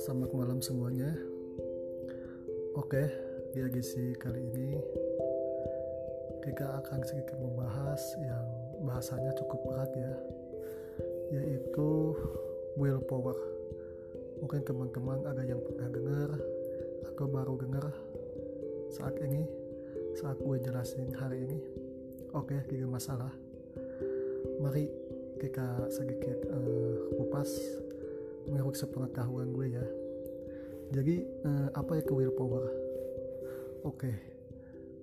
selamat malam semuanya. Oke, di edisi kali ini kita akan sedikit membahas yang bahasanya cukup berat ya, yaitu willpower. Mungkin teman-teman ada yang pernah dengar atau baru dengar saat ini, saat gue jelasin hari ini. Oke, tidak masalah. Mari kita sedikit uh, kupas menurut sepengetahuan gue ya. Jadi uh, apa itu willpower oke. Okay.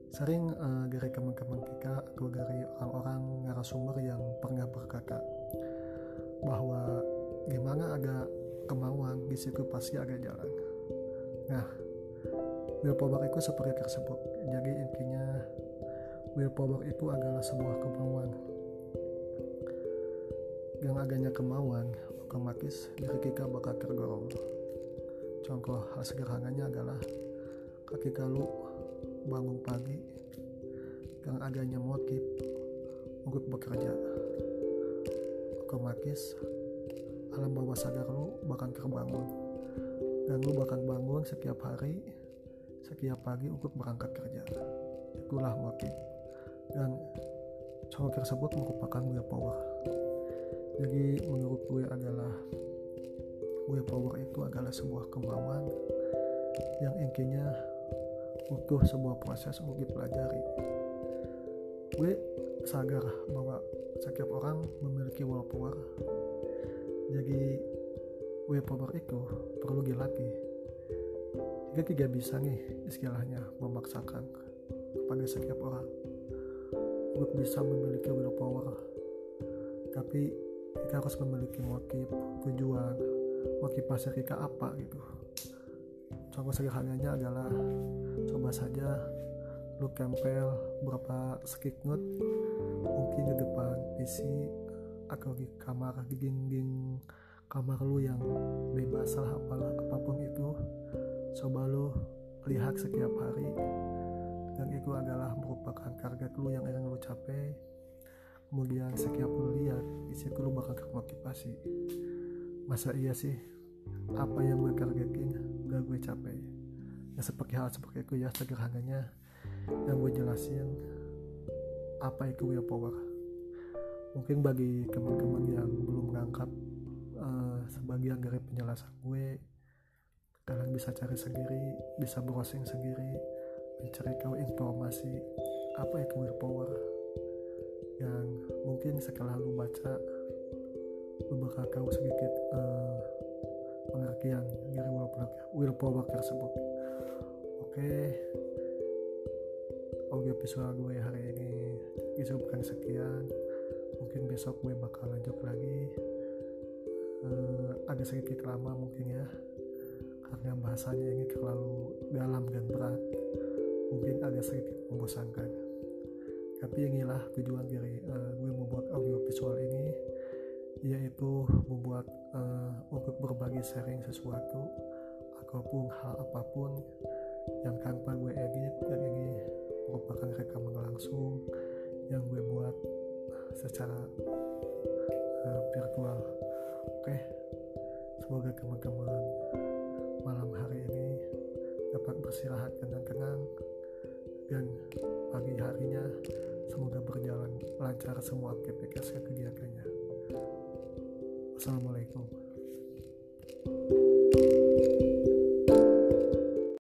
sering uh, dari teman-teman kita atau dari orang-orang narasumber yang pernah berkata bahwa gimana ada kemauan di situ pasti ada jalan. Nah willpower itu seperti tersebut. Jadi intinya willpower itu adalah sebuah kemauan. Yang adanya kemauan otomatis diri kita bakal terdorong contoh hal sederhananya adalah ketika lu bangun pagi yang adanya motif untuk bekerja. Otomatis alam bawah sadar lu bakal terbangun. Dan lu bakal bangun setiap hari setiap pagi untuk berangkat kerja. Itulah motif. Dan contoh tersebut merupakan willpower. Jadi menurut gue adalah sebuah kemauan yang intinya butuh sebuah proses untuk dipelajari. Gue sadar bahwa setiap orang memiliki willpower. Jadi willpower itu perlu dilatih. Kita tidak bisa nih istilahnya memaksakan kepada setiap orang untuk bisa memiliki willpower. Tapi kita harus memiliki motif tujuan motivasi kita apa gitu? Contoh sederhananya adalah coba saja lu tempel berapa skiknut mungkin di depan PC atau di kamar di dinding kamar lu yang bebas lah apalah apa pun itu coba lu lihat setiap hari. Dan itu adalah merupakan target lu yang ingin lu capai. Kemudian setiap lu lihat di situ lu bakal termotivasi masa iya sih? Apa yang gue targetin gak gue capai ya seperti hal seperti itu ya sederhananya yang gue jelasin apa itu willpower? Mungkin bagi teman-teman yang belum menangkap uh, sebagian dari penjelasan gue kalian bisa cari sendiri bisa browsing sendiri mencari tahu informasi apa itu willpower. Yang mungkin setelah lu baca bakal tahu sedikit uh, pengertian dari willpower, tersebut. Oke. Okay. audio visual gue hari ini bukan sekian. Mungkin besok gue bakal lanjut lagi. Uh, agak sedikit lama mungkin ya. Karena bahasanya ini terlalu dalam dan berat. Mungkin agak sedikit membosankan. Tapi inilah tujuan dari uh, membuat uh, untuk berbagi sharing sesuatu ataupun hal apa pun yang tanpa gue edit dan ini merupakan rekaman langsung yang gue buat secara uh, virtual oke semoga teman-teman malam hari ini dapat beristirahat dengan tenang dan pagi harinya semoga berjalan lancar semua aktivitas kegiatannya. Assalamualaikum.